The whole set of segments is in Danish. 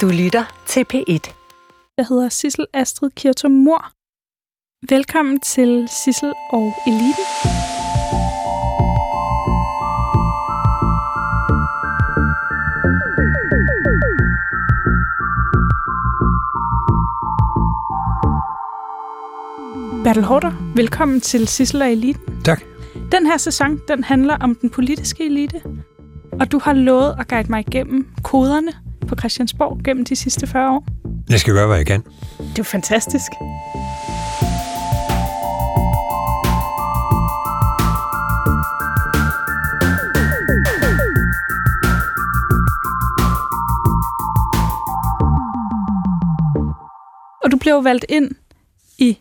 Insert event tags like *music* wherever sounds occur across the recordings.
Du lytter til P1. Jeg hedder Sissel Astrid Kirtum Mor. Velkommen til Sissel og Eliten. Bertel Hårder, velkommen til Sissel og Eliten. Tak. Den her sæson, den handler om den politiske elite. Og du har lovet at guide mig igennem koderne på Christiansborg gennem de sidste 40 år. Jeg skal gøre, hvad jeg kan. Det er jo fantastisk. Og du blev valgt ind i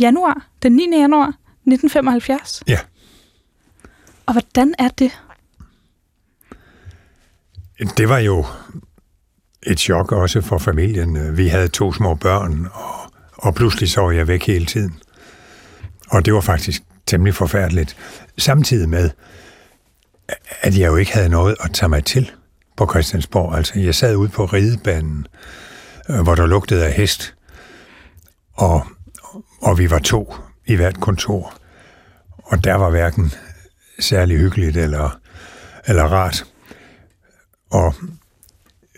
januar, den 9. januar 1975. Ja. Og hvordan er det? Det var jo et chok også for familien. Vi havde to små børn, og, og pludselig så jeg væk hele tiden. Og det var faktisk temmelig forfærdeligt. Samtidig med, at jeg jo ikke havde noget at tage mig til på Christiansborg. Altså, jeg sad ude på ridebanen, øh, hvor der lugtede af hest, og, og vi var to i hvert kontor. Og der var hverken særlig hyggeligt eller, eller rart. Og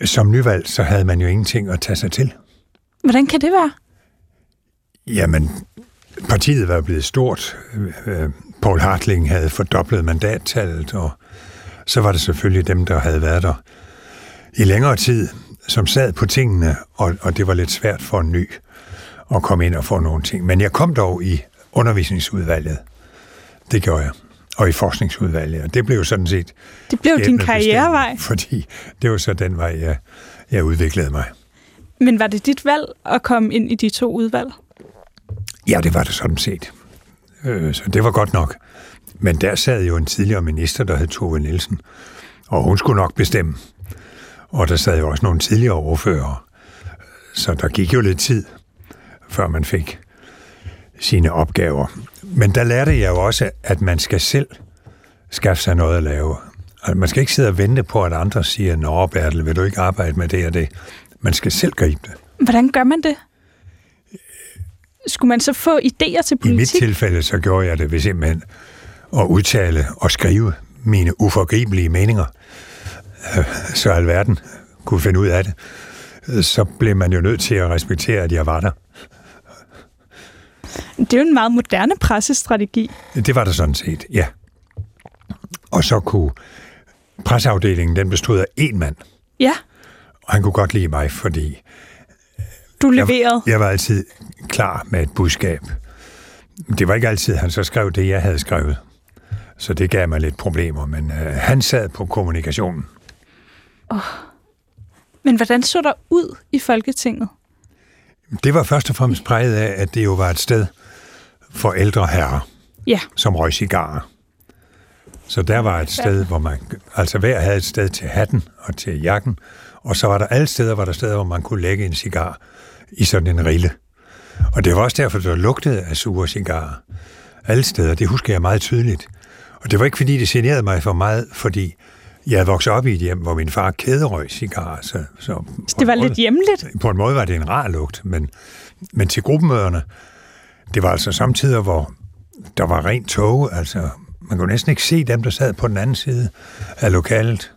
som nyvalgt, så havde man jo ingenting at tage sig til. Hvordan kan det være? Jamen, partiet var blevet stort. Øh, Paul Hartling havde fordoblet mandattallet, og så var det selvfølgelig dem, der havde været der i længere tid, som sad på tingene, og, og det var lidt svært for en ny at komme ind og få nogle ting. Men jeg kom dog i undervisningsudvalget. Det gjorde jeg. Og i forskningsudvalget. Og det blev jo sådan set... Det blev din karrierevej. Fordi det var så den vej, jeg, jeg udviklede mig. Men var det dit valg at komme ind i de to udvalg? Ja, det var det sådan set. Øh, så det var godt nok. Men der sad jo en tidligere minister, der hed Tove Nielsen, og hun skulle nok bestemme. Og der sad jo også nogle tidligere ordførere. Så der gik jo lidt tid, før man fik sine opgaver. Men der lærte jeg jo også, at man skal selv skaffe sig noget at lave. Altså, man skal ikke sidde og vente på, at andre siger, Nå, Bertel, vil du ikke arbejde med det og det? Man skal selv gribe det. Hvordan gør man det? Skulle man så få idéer til politik? I mit tilfælde, så gjorde jeg det ved simpelthen at udtale og skrive mine uforgribelige meninger, så alverden kunne finde ud af det. Så blev man jo nødt til at respektere, at jeg var der. Det er jo en meget moderne pressestrategi. Det var der sådan set, ja. Og så kunne presseafdelingen, den bestod af én mand. Ja. Og han kunne godt lide mig, fordi du leverede. Jeg, jeg var altid klar med et budskab. Det var ikke altid, han så skrev det, jeg havde skrevet. Så det gav mig lidt problemer, men øh, han sad på kommunikationen. Oh. Men hvordan så der ud i Folketinget? Det var først og fremmest præget af, at det jo var et sted for ældre herrer, ja. som røg cigarer. Så der var et sted, hvor man... Altså hver havde et sted til hatten og til jakken, og så var der alle steder, var der steder, hvor man kunne lægge en cigar i sådan en rille. Og det var også derfor, der lugtede af sure cigarer. Alle steder, det husker jeg meget tydeligt. Og det var ikke, fordi det generede mig for meget, fordi jeg voksede op i et hjem, hvor min far kæderøg cigarer. Så, så det var måde, lidt hjemligt? På en måde var det en rar lugt, men, men til gruppemøderne, det var altså samtidig, hvor der var rent tog, altså man kunne næsten ikke se dem, der sad på den anden side af lokalet.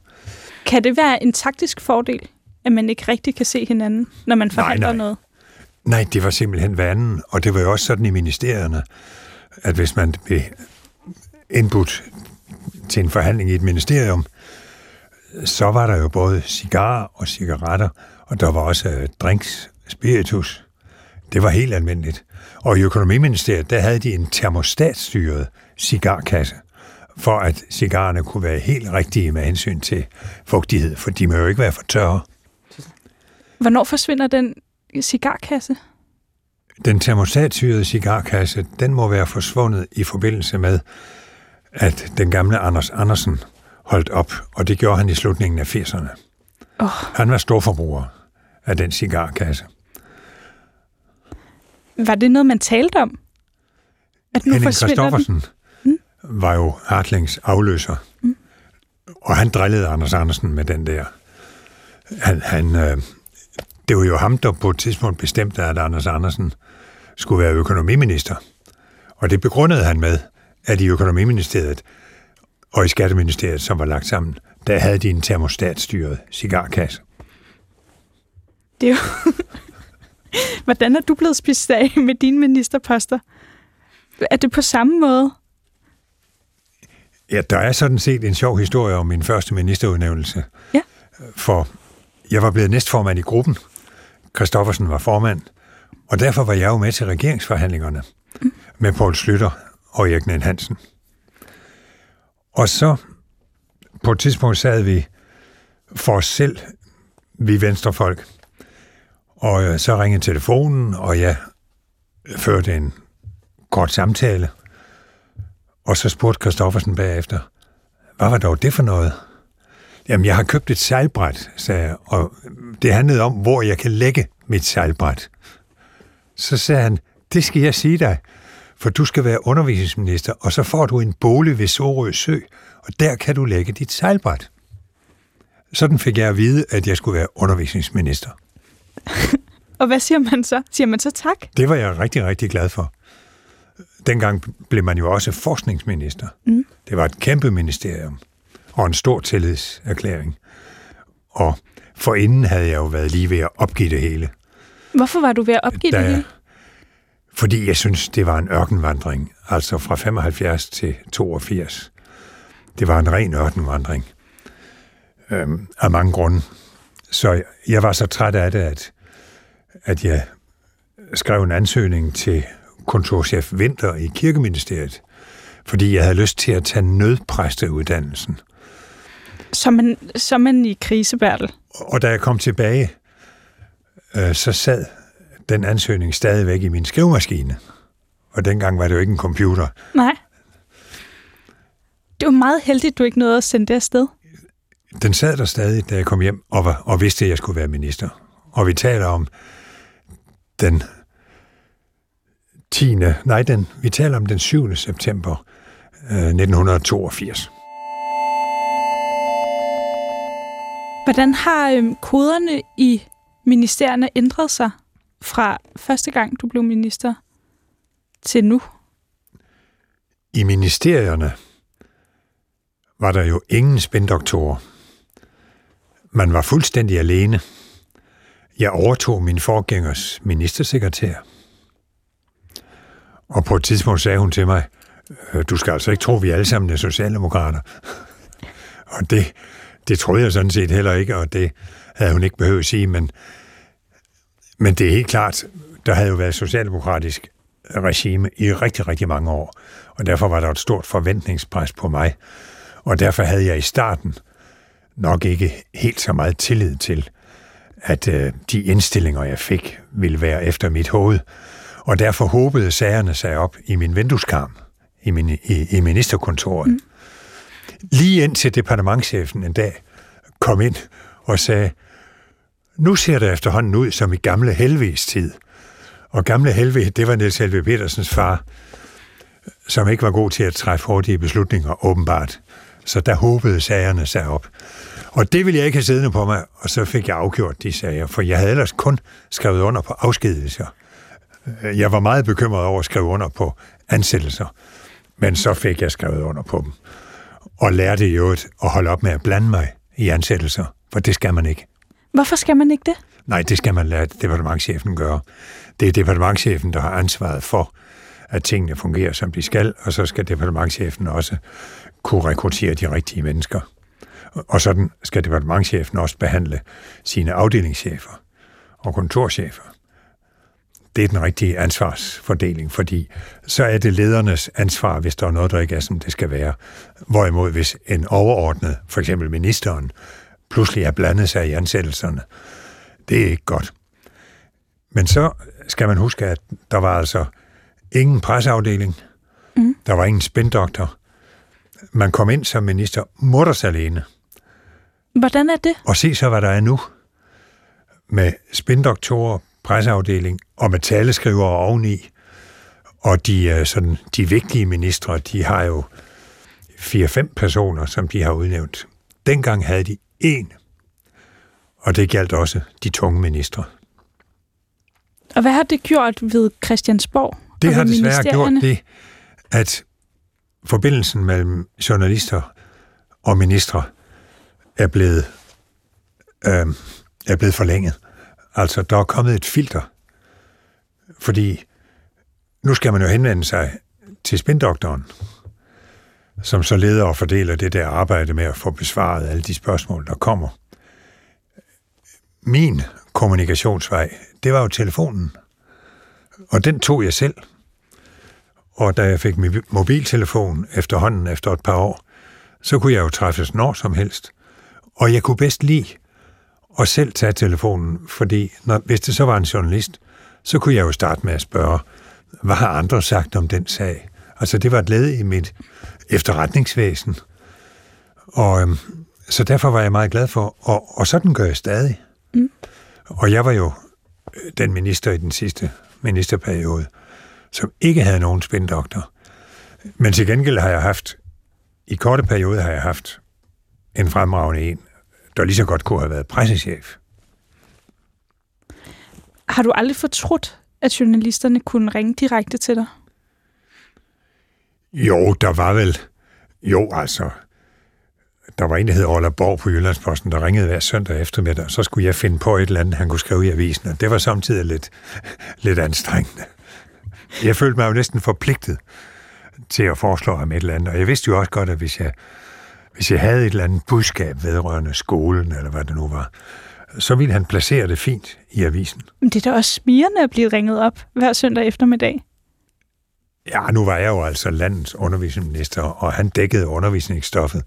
Kan det være en taktisk fordel, at man ikke rigtig kan se hinanden, når man forhandler nej, nej. noget? Nej, det var simpelthen vandet, og det var jo også sådan i ministerierne, at hvis man blev indbudt til en forhandling i et ministerium, så var der jo både cigarer og cigaretter, og der var også drinks, spiritus. Det var helt almindeligt. Og i økonomiministeriet, der havde de en termostatstyret cigarkasse, for at cigarerne kunne være helt rigtige med hensyn til fugtighed, for de må jo ikke være for tørre. Hvornår forsvinder den cigarkasse? Den termostatsyrede cigarkasse, den må være forsvundet i forbindelse med, at den gamle Anders Andersen holdt op, og det gjorde han i slutningen af 80'erne. Oh. Han var storforbruger af den cigarkasse. Var det noget, man talte om? At nu Henning Christoffersen mm? var jo Hartlings afløser, mm. og han drillede Anders Andersen med den der. Han, han, øh, det var jo ham, der på et tidspunkt bestemte, at Anders Andersen skulle være økonomiminister. Og det begrundede han med, at i økonomiministeriet og i skatteministeriet, som var lagt sammen, der havde de en termostatstyret cigarkasse. Det er jo... *laughs* Hvordan er du blevet spist af med dine ministerposter? Er det på samme måde? Ja, der er sådan set en sjov historie om min første ministerudnævnelse. Ja. For jeg var blevet næstformand i gruppen. Christoffersen var formand. Og derfor var jeg jo med til regeringsforhandlingerne mm. med Poul Slytter og Erik Nien Hansen. Og så på et tidspunkt sad vi for os selv, vi venstrefolk, og øh, så ringede telefonen, og jeg førte en kort samtale. Og så spurgte Christoffersen bagefter, hvad var dog det for noget? Jamen, jeg har købt et sejlbræt, sagde jeg, og det handlede om, hvor jeg kan lægge mit sejlbræt. Så sagde han, det skal jeg sige dig, for du skal være undervisningsminister, og så får du en bolig ved Sorø Sø, og der kan du lægge dit sejlbræt. Sådan fik jeg at vide, at jeg skulle være undervisningsminister. *laughs* og hvad siger man så? Siger man så tak? Det var jeg rigtig, rigtig glad for. Dengang blev man jo også forskningsminister. Mm. Det var et kæmpe ministerium og en stor tillidserklæring. Og forinden havde jeg jo været lige ved at opgive det hele. Hvorfor var du ved at opgive da, det hele? Fordi jeg synes, det var en ørkenvandring. Altså fra 75 til 82. Det var en ren ørkenvandring. Øhm, af mange grunde. Så jeg var så træt af det, at, at jeg skrev en ansøgning til kontorchef Vinter i Kirkeministeriet, fordi jeg havde lyst til at tage nødpræsteuddannelsen. Som man, som man i krisebærtel. Og da jeg kom tilbage, øh, så sad den ansøgning stadigvæk i min skrivemaskine. Og dengang var det jo ikke en computer. Nej. Det var meget heldigt, du ikke nåede at sende det afsted. Den sad der stadig, da jeg kom hjem og, var, og vidste, at jeg skulle være minister. Og vi taler om den 10. Nej, den, vi taler om den 7. september øh, 1982. Hvordan har øh, koderne i ministerierne ændret sig fra første gang, du blev minister, til nu? I ministerierne var der jo ingen spændoktorer. Man var fuldstændig alene. Jeg overtog min forgængers ministersekretær. Og på et tidspunkt sagde hun til mig, øh, du skal altså ikke tro, at vi alle sammen er socialdemokrater. *laughs* og det, det troede jeg sådan set heller ikke, og det havde hun ikke behøvet at sige, men, men det er helt klart, der havde jo været socialdemokratisk regime i rigtig, rigtig mange år, og derfor var der et stort forventningspres på mig, og derfor havde jeg i starten nok ikke helt så meget tillid til, at øh, de indstillinger, jeg fik, ville være efter mit hoved, og derfor håbede sagerne sig op i min vindueskarm, i, min, i, i ministerkontoret. Mm. Lige indtil departementchefen en dag kom ind og sagde, nu ser det efterhånden ud som i gamle Helvigs tid. Og gamle Helvig, det var Niels Helve Petersens far, som ikke var god til at træffe hurtige beslutninger, åbenbart. Så der håbede sagerne sig op. Og det ville jeg ikke have siddende på mig, og så fik jeg afgjort de sager, for jeg havde ellers kun skrevet under på afskedelser. Jeg var meget bekymret over at skrive under på ansættelser, men så fik jeg skrevet under på dem. Og lærte jo at holde op med at blande mig i ansættelser, for det skal man ikke. Hvorfor skal man ikke det? Nej, det skal man lade departementchefen gøre. Det er departementchefen, der har ansvaret for, at tingene fungerer, som de skal, og så skal departementchefen også kunne rekruttere de rigtige mennesker. Og sådan skal departementchefen også behandle sine afdelingschefer og kontorchefer det er den rigtige ansvarsfordeling, fordi så er det ledernes ansvar, hvis der er noget, der ikke er, som det skal være. Hvorimod hvis en overordnet, for eksempel ministeren, pludselig er blandet sig i ansættelserne, det er ikke godt. Men så skal man huske, at der var altså ingen presseafdeling, mm. der var ingen spændoktor. Man kom ind som minister mutters alene. Hvordan er det? Og se så, hvad der er nu. Med spændoktorer, presseafdeling og med taleskriver oveni. Og de, øh, sådan, de vigtige ministre, de har jo fire-fem personer, som de har udnævnt. Dengang havde de én. Og det galt også de tunge ministre. Og hvad har det gjort ved Christiansborg? Det har desværre gjort det, at forbindelsen mellem journalister og ministre er blevet, øh, er blevet forlænget. Altså, der er kommet et filter, fordi nu skal man jo henvende sig til spindoktoren, som så leder og fordeler det der arbejde med at få besvaret alle de spørgsmål, der kommer. Min kommunikationsvej, det var jo telefonen. Og den tog jeg selv. Og da jeg fik min mobiltelefon efterhånden efter et par år, så kunne jeg jo træffes når som helst. Og jeg kunne bedst lide at selv tage telefonen, fordi når, hvis det så var en journalist, så kunne jeg jo starte med at spørge, hvad har andre sagt om den sag? Altså det var et led i mit efterretningsvæsen. Og øhm, så derfor var jeg meget glad for, og, og sådan gør jeg stadig. Mm. Og jeg var jo øh, den minister i den sidste ministerperiode, som ikke havde nogen spindoktor. Men til gengæld har jeg haft, i korte perioder har jeg haft en fremragende en, der lige så godt kunne have været pressechef. Har du aldrig fortrudt, at journalisterne kunne ringe direkte til dig? Jo, der var vel... Jo, altså... Der var en, der hed Ola Borg på Jyllandsposten, der ringede hver søndag eftermiddag, så skulle jeg finde på et eller andet, han kunne skrive i avisen, og det var samtidig lidt, lidt anstrengende. Jeg følte mig jo næsten forpligtet til at foreslå ham et eller andet, og jeg vidste jo også godt, at hvis jeg, hvis jeg havde et eller andet budskab vedrørende skolen, eller hvad det nu var, så ville han placere det fint i avisen. Men det er da også smirende at blive ringet op hver søndag eftermiddag. Ja, nu var jeg jo altså landets undervisningsminister, og han dækkede undervisningsstoffet.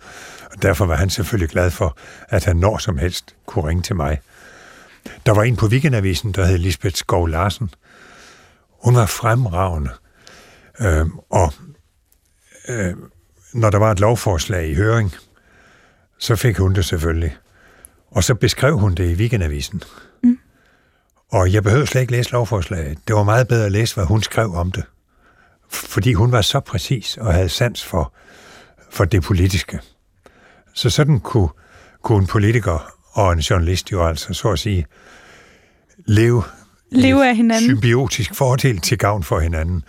Og derfor var han selvfølgelig glad for, at han når som helst kunne ringe til mig. Der var en på Weekendavisen, der hed Lisbeth Skov Larsen. Hun var fremragende. Øh, og øh, når der var et lovforslag i høring, så fik hun det selvfølgelig. Og så beskrev hun det i Weekendavisen. Mm. Og jeg behøvede slet ikke læse lovforslaget. Det var meget bedre at læse, hvad hun skrev om det fordi hun var så præcis og havde sans for, for det politiske. Så sådan kunne, kunne en politiker og en journalist jo altså, så at sige, leve, leve af hinanden. symbiotisk fordel til gavn for hinanden.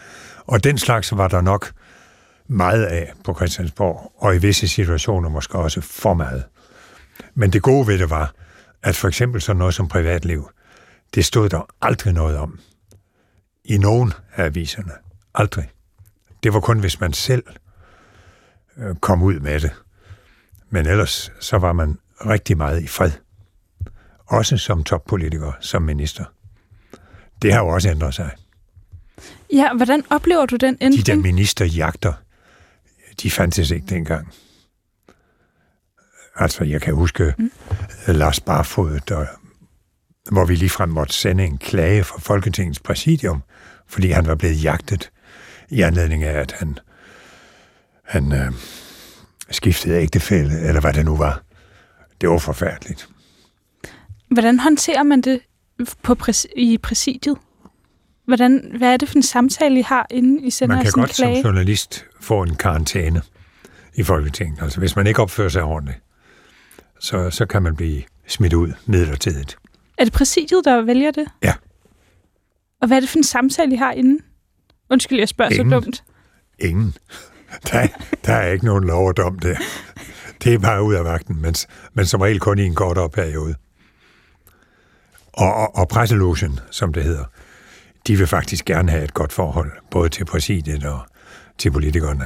Og den slags var der nok meget af på Christiansborg, og i visse situationer måske også for meget. Men det gode ved det var, at for eksempel sådan noget som privatliv, det stod der aldrig noget om i nogen af aviserne. Aldrig. Det var kun, hvis man selv øh, kom ud med det. Men ellers så var man rigtig meget i fred. Også som toppolitiker, som minister. Det har jo også ændret sig. Ja, hvordan oplever du den ændring? De der ministerjagter, de fandtes ikke dengang. Altså, jeg kan huske mm. Lars Barfod, der, hvor vi ligefrem måtte sende en klage fra Folketingets præsidium, fordi han var blevet jagtet i anledning af, at han, han øh, skiftede ægtefælde, eller hvad det nu var. Det var forfærdeligt. Hvordan håndterer man det på præs- i præsidiet? Hvordan, hvad er det for en samtale, I har, inden I sender Man kan godt klage? som journalist få en karantæne i Folketinget. Altså hvis man ikke opfører sig ordentligt, så, så kan man blive smidt ud midlertidigt. Er det præsidiet, der vælger det? Ja. Og hvad er det for en samtale, I har inden? Undskyld, jeg spørger Ingen. så dumt. Ingen. Der, der er ikke nogen lov og dom der. Det er bare ud af vagten, men, men som regel kun i en kortere periode. Og, og, og presselogen, som det hedder, de vil faktisk gerne have et godt forhold, både til præsidiet og til politikerne.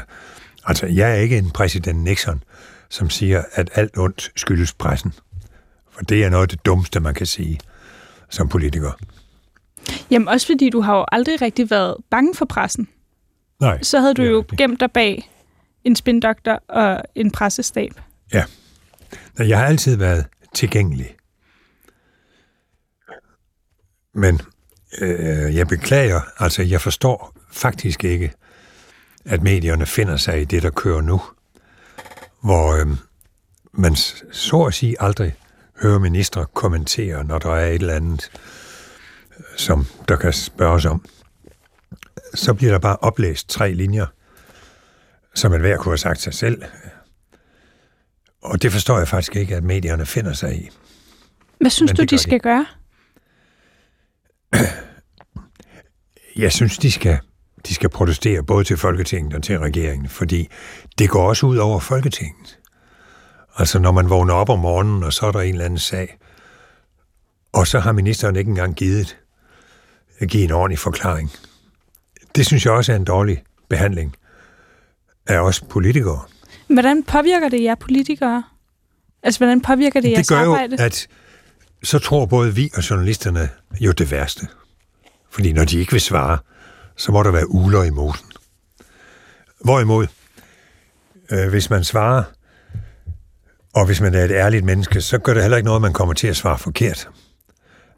Altså, jeg er ikke en præsident Nixon, som siger, at alt ondt skyldes pressen. For det er noget af det dummeste, man kan sige som politiker. Jamen også fordi du har jo aldrig rigtig været bange for pressen. Nej. Så havde du jo rigtigt. gemt dig bag en spindoktor og en pressestab. Ja. Jeg har altid været tilgængelig. Men øh, jeg beklager, altså jeg forstår faktisk ikke, at medierne finder sig i det, der kører nu. Hvor øh, man så at sige aldrig hører ministre kommentere, når der er et eller andet, som der kan spørges om. Så bliver der bare oplæst tre linjer, som hver kunne have sagt sig selv, og det forstår jeg faktisk ikke, at medierne finder sig i. Hvad synes Men du, de gør de. skal gøre? *clears throat* Jeg synes, de skal, de skal protestere både til Folketinget og til regeringen, fordi det går også ud over Folketinget. Altså, når man vågner op om morgenen, og så er der en eller anden sag, og så har ministeren ikke engang givet give en ordentlig forklaring. Det synes jeg også er en dårlig behandling af os politikere. Hvordan påvirker det jer politikere? Altså, hvordan påvirker det, Det jeres gør jo, arbejde? at så tror både vi og journalisterne jo det værste. Fordi når de ikke vil svare, så må der være uler i mosen. Hvorimod, øh, hvis man svarer, og hvis man er et ærligt menneske, så gør det heller ikke noget, at man kommer til at svare forkert.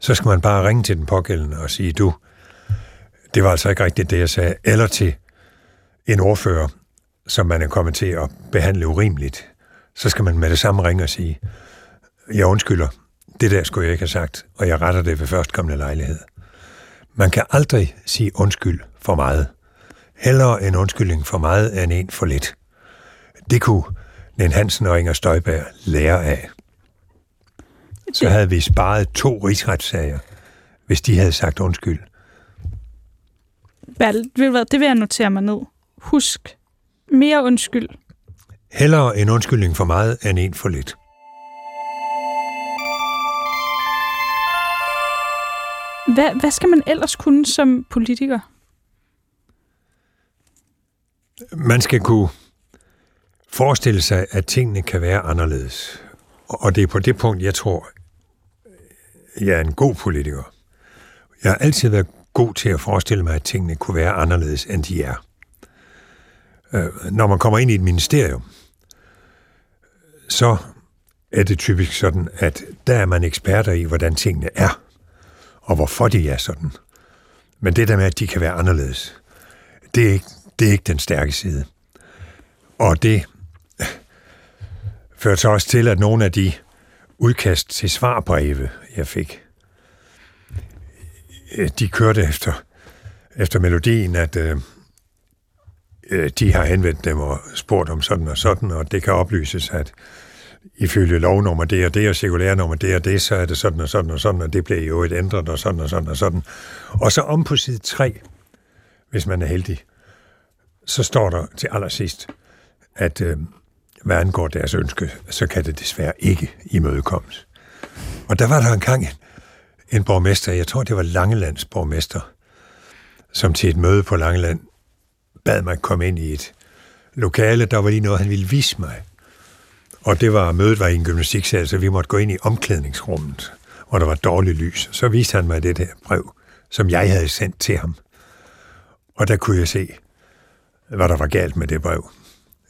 Så skal man bare ringe til den pågældende og sige, du, det var altså ikke rigtigt det, jeg sagde. Eller til en ordfører, som man er kommet til at behandle urimeligt. Så skal man med det samme ringe og sige, jeg undskylder, det der skulle jeg ikke have sagt, og jeg retter det ved førstkommende lejlighed. Man kan aldrig sige undskyld for meget. Hellere en undskyldning for meget end en for lidt. Det kunne Nen Hansen og Inger Støjberg lære af. Så havde vi sparet to rigsretssager, hvis de havde sagt undskyld. Bertel, ved du hvad, det vil jeg notere mig ned. Husk, mere undskyld. Hellere en undskyldning for meget end en for lidt. Hvad, hvad skal man ellers kunne som politiker? Man skal kunne forestille sig, at tingene kan være anderledes. Og det er på det punkt, jeg tror, jeg er en god politiker. Jeg har altid været god til at forestille mig, at tingene kunne være anderledes, end de er. Øh, Når man kommer ind i et ministerium, så er det typisk sådan, at der er man eksperter i, hvordan tingene er, og hvorfor de er sådan. Men det der med, at de kan være anderledes, det er ikke, det er ikke den stærke side. Og det førte så også til, at nogle af de udkast til svarbreve, jeg fik, øh, de kørte efter, efter melodien, at øh, øh, de har henvendt dem og spurgt om sådan og sådan, og det kan oplyses, at ifølge lovnummer det og det, og cirkulærnummer det og det, så er det sådan og sådan og sådan, og det bliver jo et ændret og sådan og sådan og sådan. Og så om på side 3, hvis man er heldig, så står der til allersidst, at øh, hvad angår deres ønske, så kan det desværre ikke imødekommes. Og der var der engang en, en borgmester, jeg tror det var Langelands borgmester, som til et møde på Langeland bad mig komme ind i et lokale, der var lige noget, han ville vise mig. Og det var, mødet var i en gymnastiksal, så vi måtte gå ind i omklædningsrummet, hvor der var dårligt lys. Så viste han mig det der brev, som jeg havde sendt til ham. Og der kunne jeg se, hvad der var galt med det brev.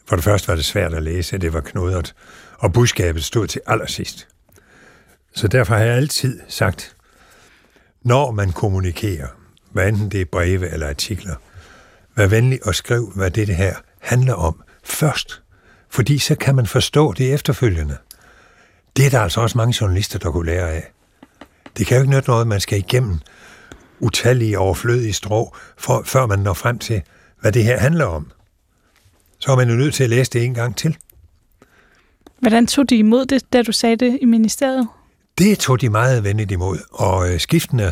For det første var det svært at læse, det var knudret, og budskabet stod til allersidst. Så derfor har jeg altid sagt, når man kommunikerer, hvad enten det er breve eller artikler, vær venlig og skriv, hvad det, her handler om først. Fordi så kan man forstå det efterfølgende. Det er der altså også mange journalister, der kunne lære af. Det kan jo ikke nytte noget, man skal igennem utallige overflødige strå, for, før man når frem til, hvad det her handler om. Så er man jo nødt til at læse det en gang til. Hvordan tog de imod det, da du sagde det i ministeriet? Det tog de meget venligt imod, og øh, skiftende,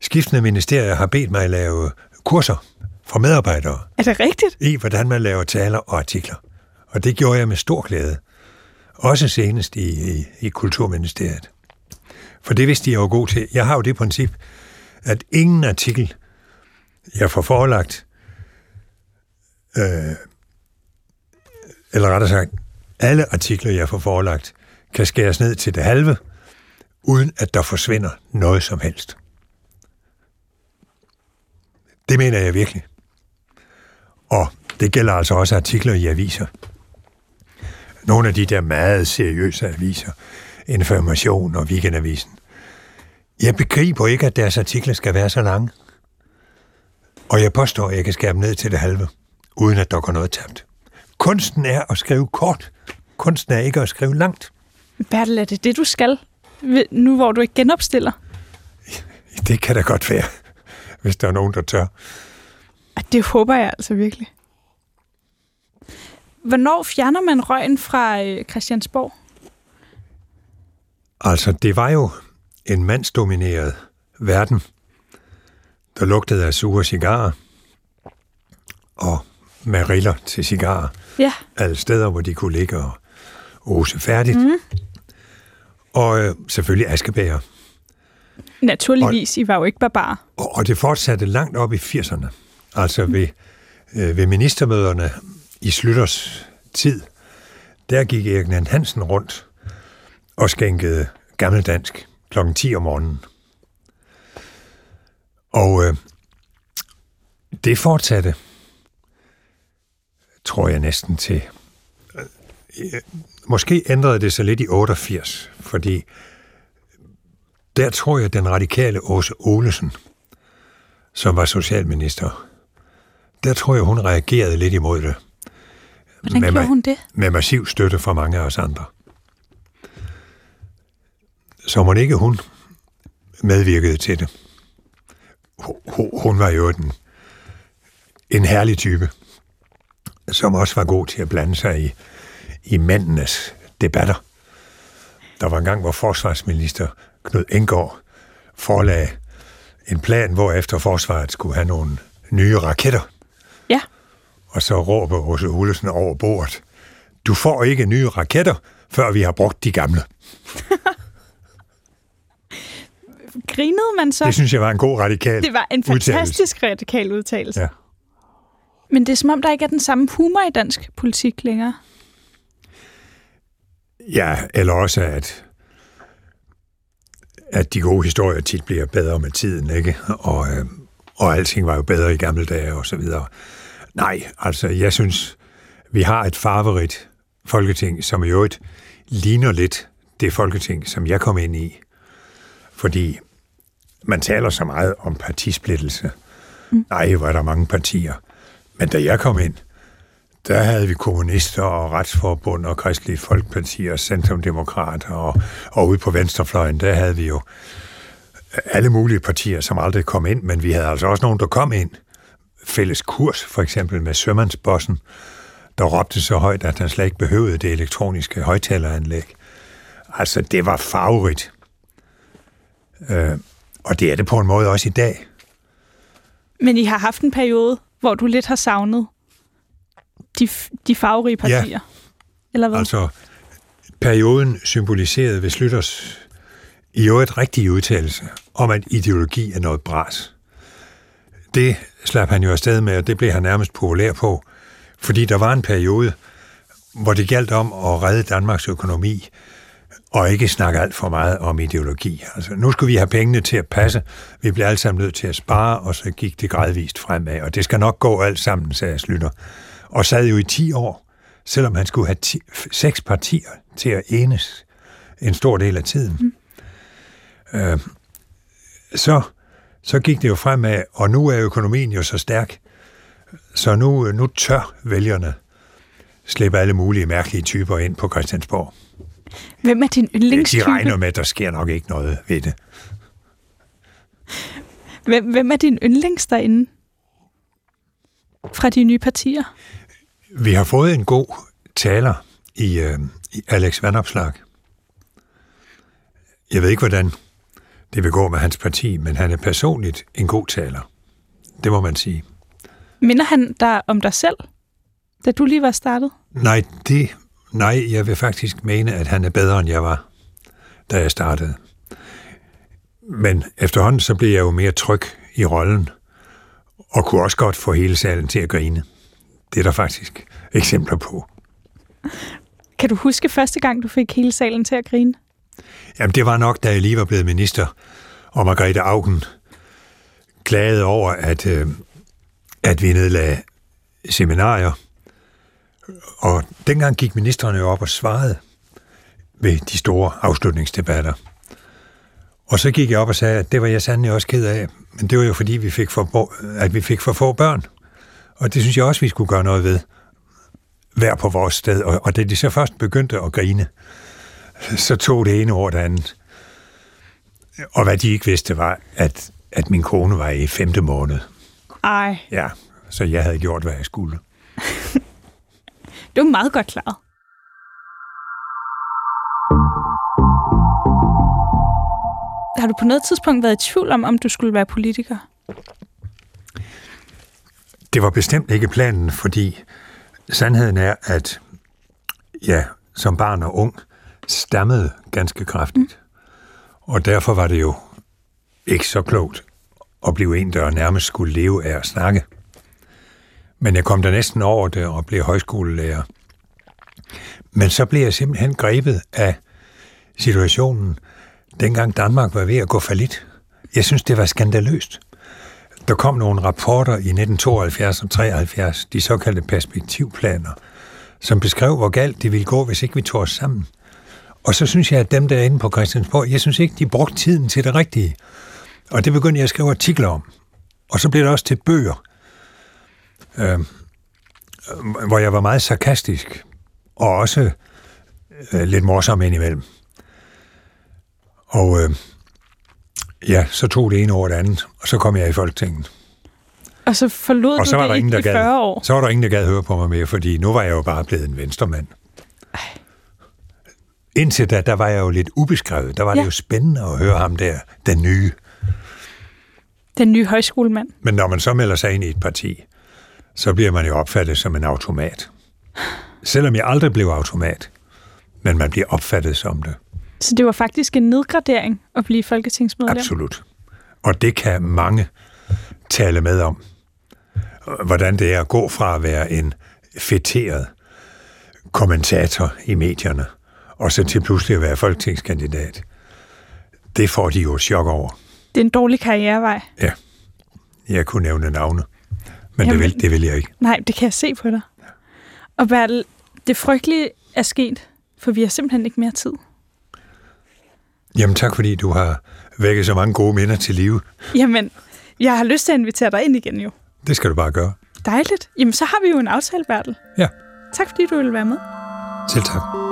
skiftende ministerier har bedt mig at lave kurser for medarbejdere Er det rigtigt? i, hvordan man laver taler og artikler. Og det gjorde jeg med stor glæde. Også senest i, i, i Kulturministeriet. For det vidste jeg var god til. Jeg har jo det princip, at ingen artikel, jeg får forelagt, øh, eller rettere sagt, alle artikler, jeg får forelagt, kan skæres ned til det halve, uden at der forsvinder noget som helst. Det mener jeg virkelig. Og det gælder altså også artikler i aviser. Nogle af de der meget seriøse aviser, Information og Weekendavisen. Jeg begriber ikke, at deres artikler skal være så lange. Og jeg påstår, at jeg kan skære dem ned til det halve, uden at der går noget tabt. Kunsten er at skrive kort. Kunsten er ikke at skrive langt. Bertel, er det det, du skal? Nu hvor du ikke genopstiller? Det kan da godt være, hvis der er nogen, der tør. Og det håber jeg altså virkelig. Hvornår fjerner man røgen fra øh, Christiansborg? Altså, det var jo en mandsdomineret verden, der lugtede af sure cigarer og mariller til cigarer. Ja. Alle steder, hvor de kunne ligge og ose færdigt. Mm. Og øh, selvfølgelig askebæger. Naturligvis, I var jo ikke barbarer. Og, og det fortsatte langt op i 80'erne. Altså ved, øh, ved ministermøderne i Slytters tid, der gik Erik Nand Hansen rundt og skænkede gammeldansk kl. 10 om morgenen. Og øh, det fortsatte, tror jeg næsten til. Øh, måske ændrede det sig lidt i 88, fordi der tror jeg, den radikale Åse Olesen, som var socialminister, der tror jeg, hun reagerede lidt imod det. Hvordan med, gjorde hun det? med massiv støtte fra mange af os andre. Så må ikke hun medvirkede til det. Hun, hun var jo den, en herlig type, som også var god til at blande sig i, i mændenes debatter. Der var en gang, hvor forsvarsminister Knud Engård forelagde en plan, hvor efter forsvaret skulle have nogle nye raketter. Ja. Og så råber Åse Olesen over bordet, du får ikke nye raketter, før vi har brugt de gamle. *laughs* Grinede man så? Det synes jeg var en god radikal Det var en udtalelse. fantastisk radikal udtalelse. Ja. Men det er som om, der ikke er den samme humor i dansk politik længere. Ja, eller også at, at de gode historier tit bliver bedre med tiden, ikke? Og, øh, og alting var jo bedre i gamle dage og så videre. Nej, altså jeg synes, vi har et farverigt folketing, som i øvrigt ligner lidt det folketing, som jeg kom ind i. Fordi man taler så meget om partisplittelse. Mm. Nej, hvor er der mange partier. Men da jeg kom ind, der havde vi kommunister og retsforbund og kristelige folkeparti og centrumdemokrater og, og ude på venstrefløjen, der havde vi jo alle mulige partier, som aldrig kom ind, men vi havde altså også nogen, der kom ind. Fælles kurs, for eksempel med sømandsbossen, der råbte så højt, at han slet ikke behøvede det elektroniske højtaleranlæg. Altså, det var farverigt. Øh, og det er det på en måde også i dag. Men I har haft en periode, hvor du lidt har savnet de, de farverige partier. Ja. Eller hvad? Altså, perioden symboliseret ved Slytters i øvrigt rigtige udtalelse om, at ideologi er noget bras. Det slap han jo afsted med, og det blev han nærmest populær på, fordi der var en periode, hvor det galt om at redde Danmarks økonomi, og ikke snakke alt for meget om ideologi. Altså, nu skulle vi have pengene til at passe. Vi blev alle sammen nødt til at spare, og så gik det gradvist fremad. Og det skal nok gå alt sammen, sagde Slytter. Og sad jo i 10 år, selvom han skulle have ti, seks partier til at enes en stor del af tiden. Mm. Øh, så, så gik det jo fremad, og nu er økonomien jo så stærk, så nu, nu tør vælgerne slippe alle mulige mærkelige typer ind på Christiansborg. Hvem er din yndlingstype? De regner med, at der sker nok ikke noget ved det. Hvem, hvem er din yndlings derinde? Fra de nye partier? Vi har fået en god taler i, øh, i Alex Vandopslag. Jeg ved ikke, hvordan det vil gå med hans parti, men han er personligt en god taler. Det må man sige. Minder han dig om dig selv, da du lige var startet? Nej, det, nej, jeg vil faktisk mene, at han er bedre, end jeg var, da jeg startede. Men efterhånden så blev jeg jo mere tryg i rollen, og kunne også godt få hele salen til at grine. Det er der faktisk eksempler på. Kan du huske første gang, du fik hele salen til at grine? Jamen, det var nok, da jeg lige var blevet minister, og Margrethe Augen klagede over, at, øh, at vi nedlagde seminarier. Og dengang gik ministerne jo op og svarede ved de store afslutningsdebatter. Og så gik jeg op og sagde, at det var jeg sandelig også ked af. Men det var jo fordi, vi fik for, at vi fik for få børn. Og det synes jeg også, vi skulle gøre noget ved. Hver på vores sted. Og, og da de så først begyndte at grine, så tog det ene ord det andet. Og hvad de ikke vidste var, at, at min kone var i femte måned. Ej, Ja, så jeg havde gjort, hvad jeg skulle. *laughs* det var meget godt klaret. har du på noget tidspunkt været i tvivl om, om du skulle være politiker? Det var bestemt ikke planen, fordi sandheden er, at ja, som barn og ung stammede ganske kraftigt. Mm. Og derfor var det jo ikke så klogt at blive en, der nærmest skulle leve af at snakke. Men jeg kom der næsten over det og blev højskolelærer. Men så blev jeg simpelthen grebet af situationen, dengang Danmark var ved at gå falit. Jeg synes, det var skandaløst. Der kom nogle rapporter i 1972 og 73, de såkaldte perspektivplaner, som beskrev, hvor galt det ville gå, hvis ikke vi tog os sammen. Og så synes jeg, at dem, der er inde på Christiansborg, jeg synes ikke, de brugte tiden til det rigtige. Og det begyndte jeg at skrive artikler om. Og så blev det også til bøger, øh, hvor jeg var meget sarkastisk, og også øh, lidt morsom indimellem. Og øh, ja, så tog det ene over det andet, og så kom jeg i Folketinget. Og så forlod og så du det ingen, der i gad, 40 år? Så var der ingen, der gad høre på mig mere, fordi nu var jeg jo bare blevet en venstremand. Indtil da, der var jeg jo lidt ubeskrevet. Der var ja. det jo spændende at høre ham der, den nye. Den nye højskolemand. Men når man så melder sig ind i et parti, så bliver man jo opfattet som en automat. Selvom jeg aldrig blev automat, men man bliver opfattet som det. Så det var faktisk en nedgradering at blive folketingsmedlem? Absolut. Og det kan mange tale med om. Hvordan det er at gå fra at være en fætteret kommentator i medierne, og så til pludselig at være folketingskandidat. Det får de jo chok over. Det er en dårlig karrierevej. Ja. Jeg kunne nævne navne, men Jamen, det, vil, det vil jeg ikke. Nej, det kan jeg se på dig. Og Bertel, det frygtelige er sket, for vi har simpelthen ikke mere tid. Jamen tak, fordi du har vækket så mange gode minder til live. Jamen, jeg har lyst til at invitere dig ind igen jo. Det skal du bare gøre. Dejligt. Jamen, så har vi jo en aftale, Bertel. Ja. Tak fordi du ville være med. Selv tak.